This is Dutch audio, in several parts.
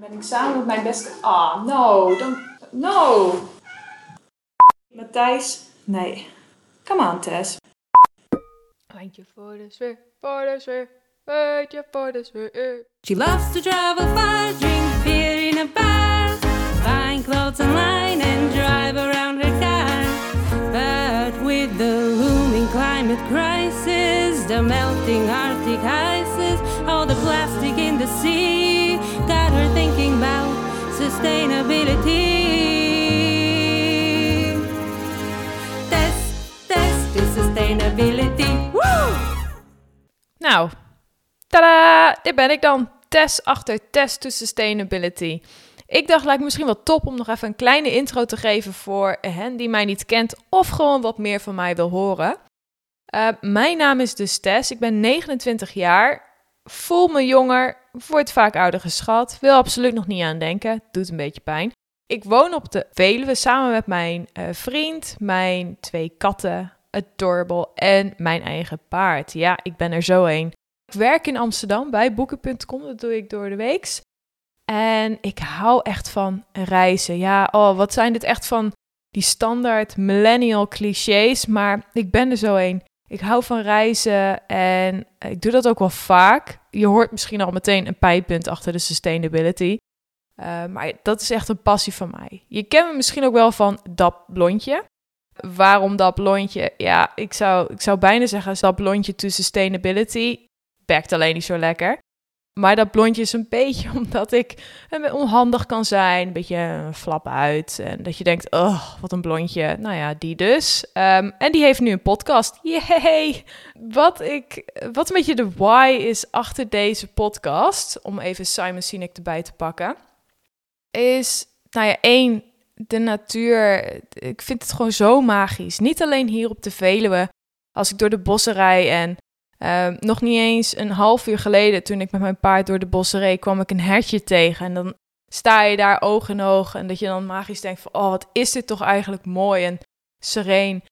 ben ik samen met mijn beste... Ah, no, don't... No! Matthijs, nee. Come on, Tess. Handje voor de sfeer, voor de sfeer, handje voor de sfeer. She loves to travel far, drink beer in a bar, find clothes online and drive around her car. But with the looming climate crisis, the melting Arctic ices, all the plastic in the sea, sustainability. Test, test to sustainability. Woo! Nou, tada! Dit ben ik dan. Tess achter Test to Sustainability. Ik dacht, lijkt misschien wel top om nog even een kleine intro te geven voor hen die mij niet kent of gewoon wat meer van mij wil horen. Uh, mijn naam is dus Tess, ik ben 29 jaar, voel me jonger, word vaak ouder geschat, wil absoluut nog niet aan denken, doet een beetje pijn. Ik woon op de Veluwe samen met mijn uh, vriend, mijn twee katten, Adorable en mijn eigen paard. Ja, ik ben er zo een. Ik werk in Amsterdam bij boeken.com, dat doe ik door de weeks. En ik hou echt van reizen. Ja, oh, wat zijn dit echt van die standaard millennial clichés, maar ik ben er zo een. Ik hou van reizen en ik doe dat ook wel vaak. Je hoort misschien al meteen een pijpunt achter de sustainability. Uh, maar dat is echt een passie van mij. Je kent me misschien ook wel van dat blondje. Waarom dat blondje? Ja, ik zou, ik zou bijna zeggen dat blondje to sustainability. Bekt alleen niet zo lekker. Maar dat blondje is een beetje omdat ik onhandig kan zijn. Een beetje flap uit. En dat je denkt, oh, wat een blondje. Nou ja, die dus. Um, en die heeft nu een podcast. Yay! Wat, ik, wat een beetje de why is achter deze podcast, om even Simon Sinek erbij te pakken, is, nou ja, één, de natuur. Ik vind het gewoon zo magisch. Niet alleen hier op de Veluwe, als ik door de bossen rij en uh, nog niet eens een half uur geleden, toen ik met mijn paard door de bossen reed, kwam ik een hertje tegen. En dan sta je daar oog in oog en dat je dan magisch denkt van, oh, wat is dit toch eigenlijk mooi en sereen.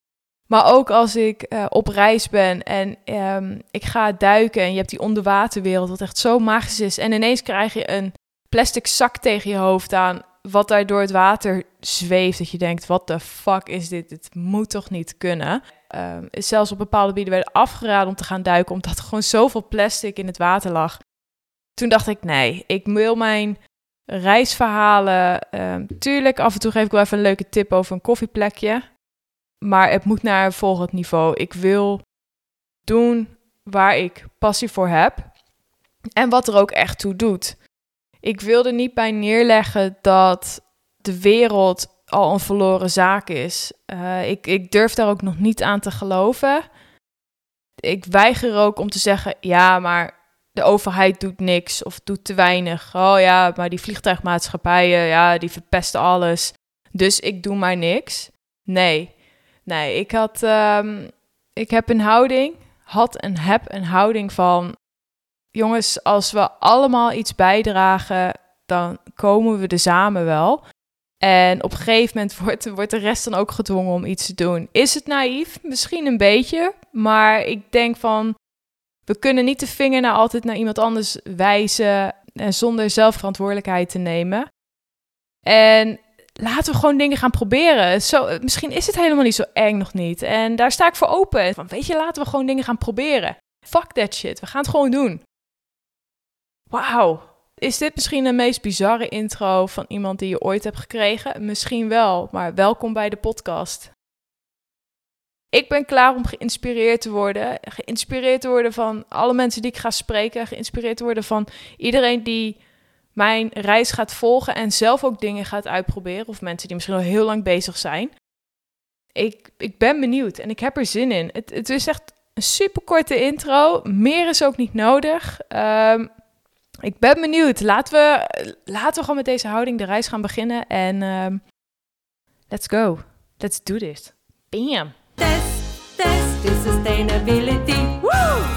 Maar ook als ik uh, op reis ben en um, ik ga duiken en je hebt die onderwaterwereld, wat echt zo magisch is. En ineens krijg je een plastic zak tegen je hoofd aan, wat daar door het water zweeft. Dat je denkt, wat de fuck is dit? Dit moet toch niet kunnen? Um, zelfs op bepaalde gebieden werden afgeraden om te gaan duiken, omdat er gewoon zoveel plastic in het water lag. Toen dacht ik, nee, ik wil mijn reisverhalen. Um, tuurlijk, af en toe geef ik wel even een leuke tip over een koffieplekje. Maar het moet naar een volgend niveau. Ik wil doen waar ik passie voor heb. En wat er ook echt toe doet. Ik wilde niet bij neerleggen dat de wereld al een verloren zaak is. Uh, ik, ik durf daar ook nog niet aan te geloven. Ik weiger ook om te zeggen: ja, maar de overheid doet niks of doet te weinig. Oh ja, maar die vliegtuigmaatschappijen, ja, die verpesten alles. Dus ik doe maar niks. Nee, nee, ik had, um, ik heb een houding, had en heb een houding van: jongens, als we allemaal iets bijdragen, dan komen we er samen wel. En op een gegeven moment wordt, de rest dan ook gedwongen om iets te doen. Is het naïef? Misschien een beetje. Maar ik denk van, we kunnen niet de vinger naar altijd naar iemand anders wijzen en zonder zelf verantwoordelijkheid te nemen. En laten we gewoon dingen gaan proberen. Zo, misschien is het helemaal niet zo eng nog niet. En daar sta ik voor open. Van, weet je, laten we gewoon dingen gaan proberen. Fuck that shit. We gaan het gewoon doen. Wauw. Is dit misschien de meest bizarre intro van iemand die je ooit hebt gekregen? Misschien wel, maar welkom bij de podcast. Ik ben klaar om geïnspireerd te worden. Geïnspireerd te worden van alle mensen die ik ga spreken. Geïnspireerd te worden van iedereen die mijn reis gaat volgen en zelf ook dingen gaat uitproberen. Of mensen die misschien al heel lang bezig zijn. Ik, ik ben benieuwd en ik heb er zin in. Het, het is echt een super korte intro. Meer is ook niet nodig. Um, ik ben benieuwd. Laten we, laten we gewoon met deze houding de reis gaan beginnen. En um, let's go. Let's do this. Bam. Test, test, sustainability. Woo!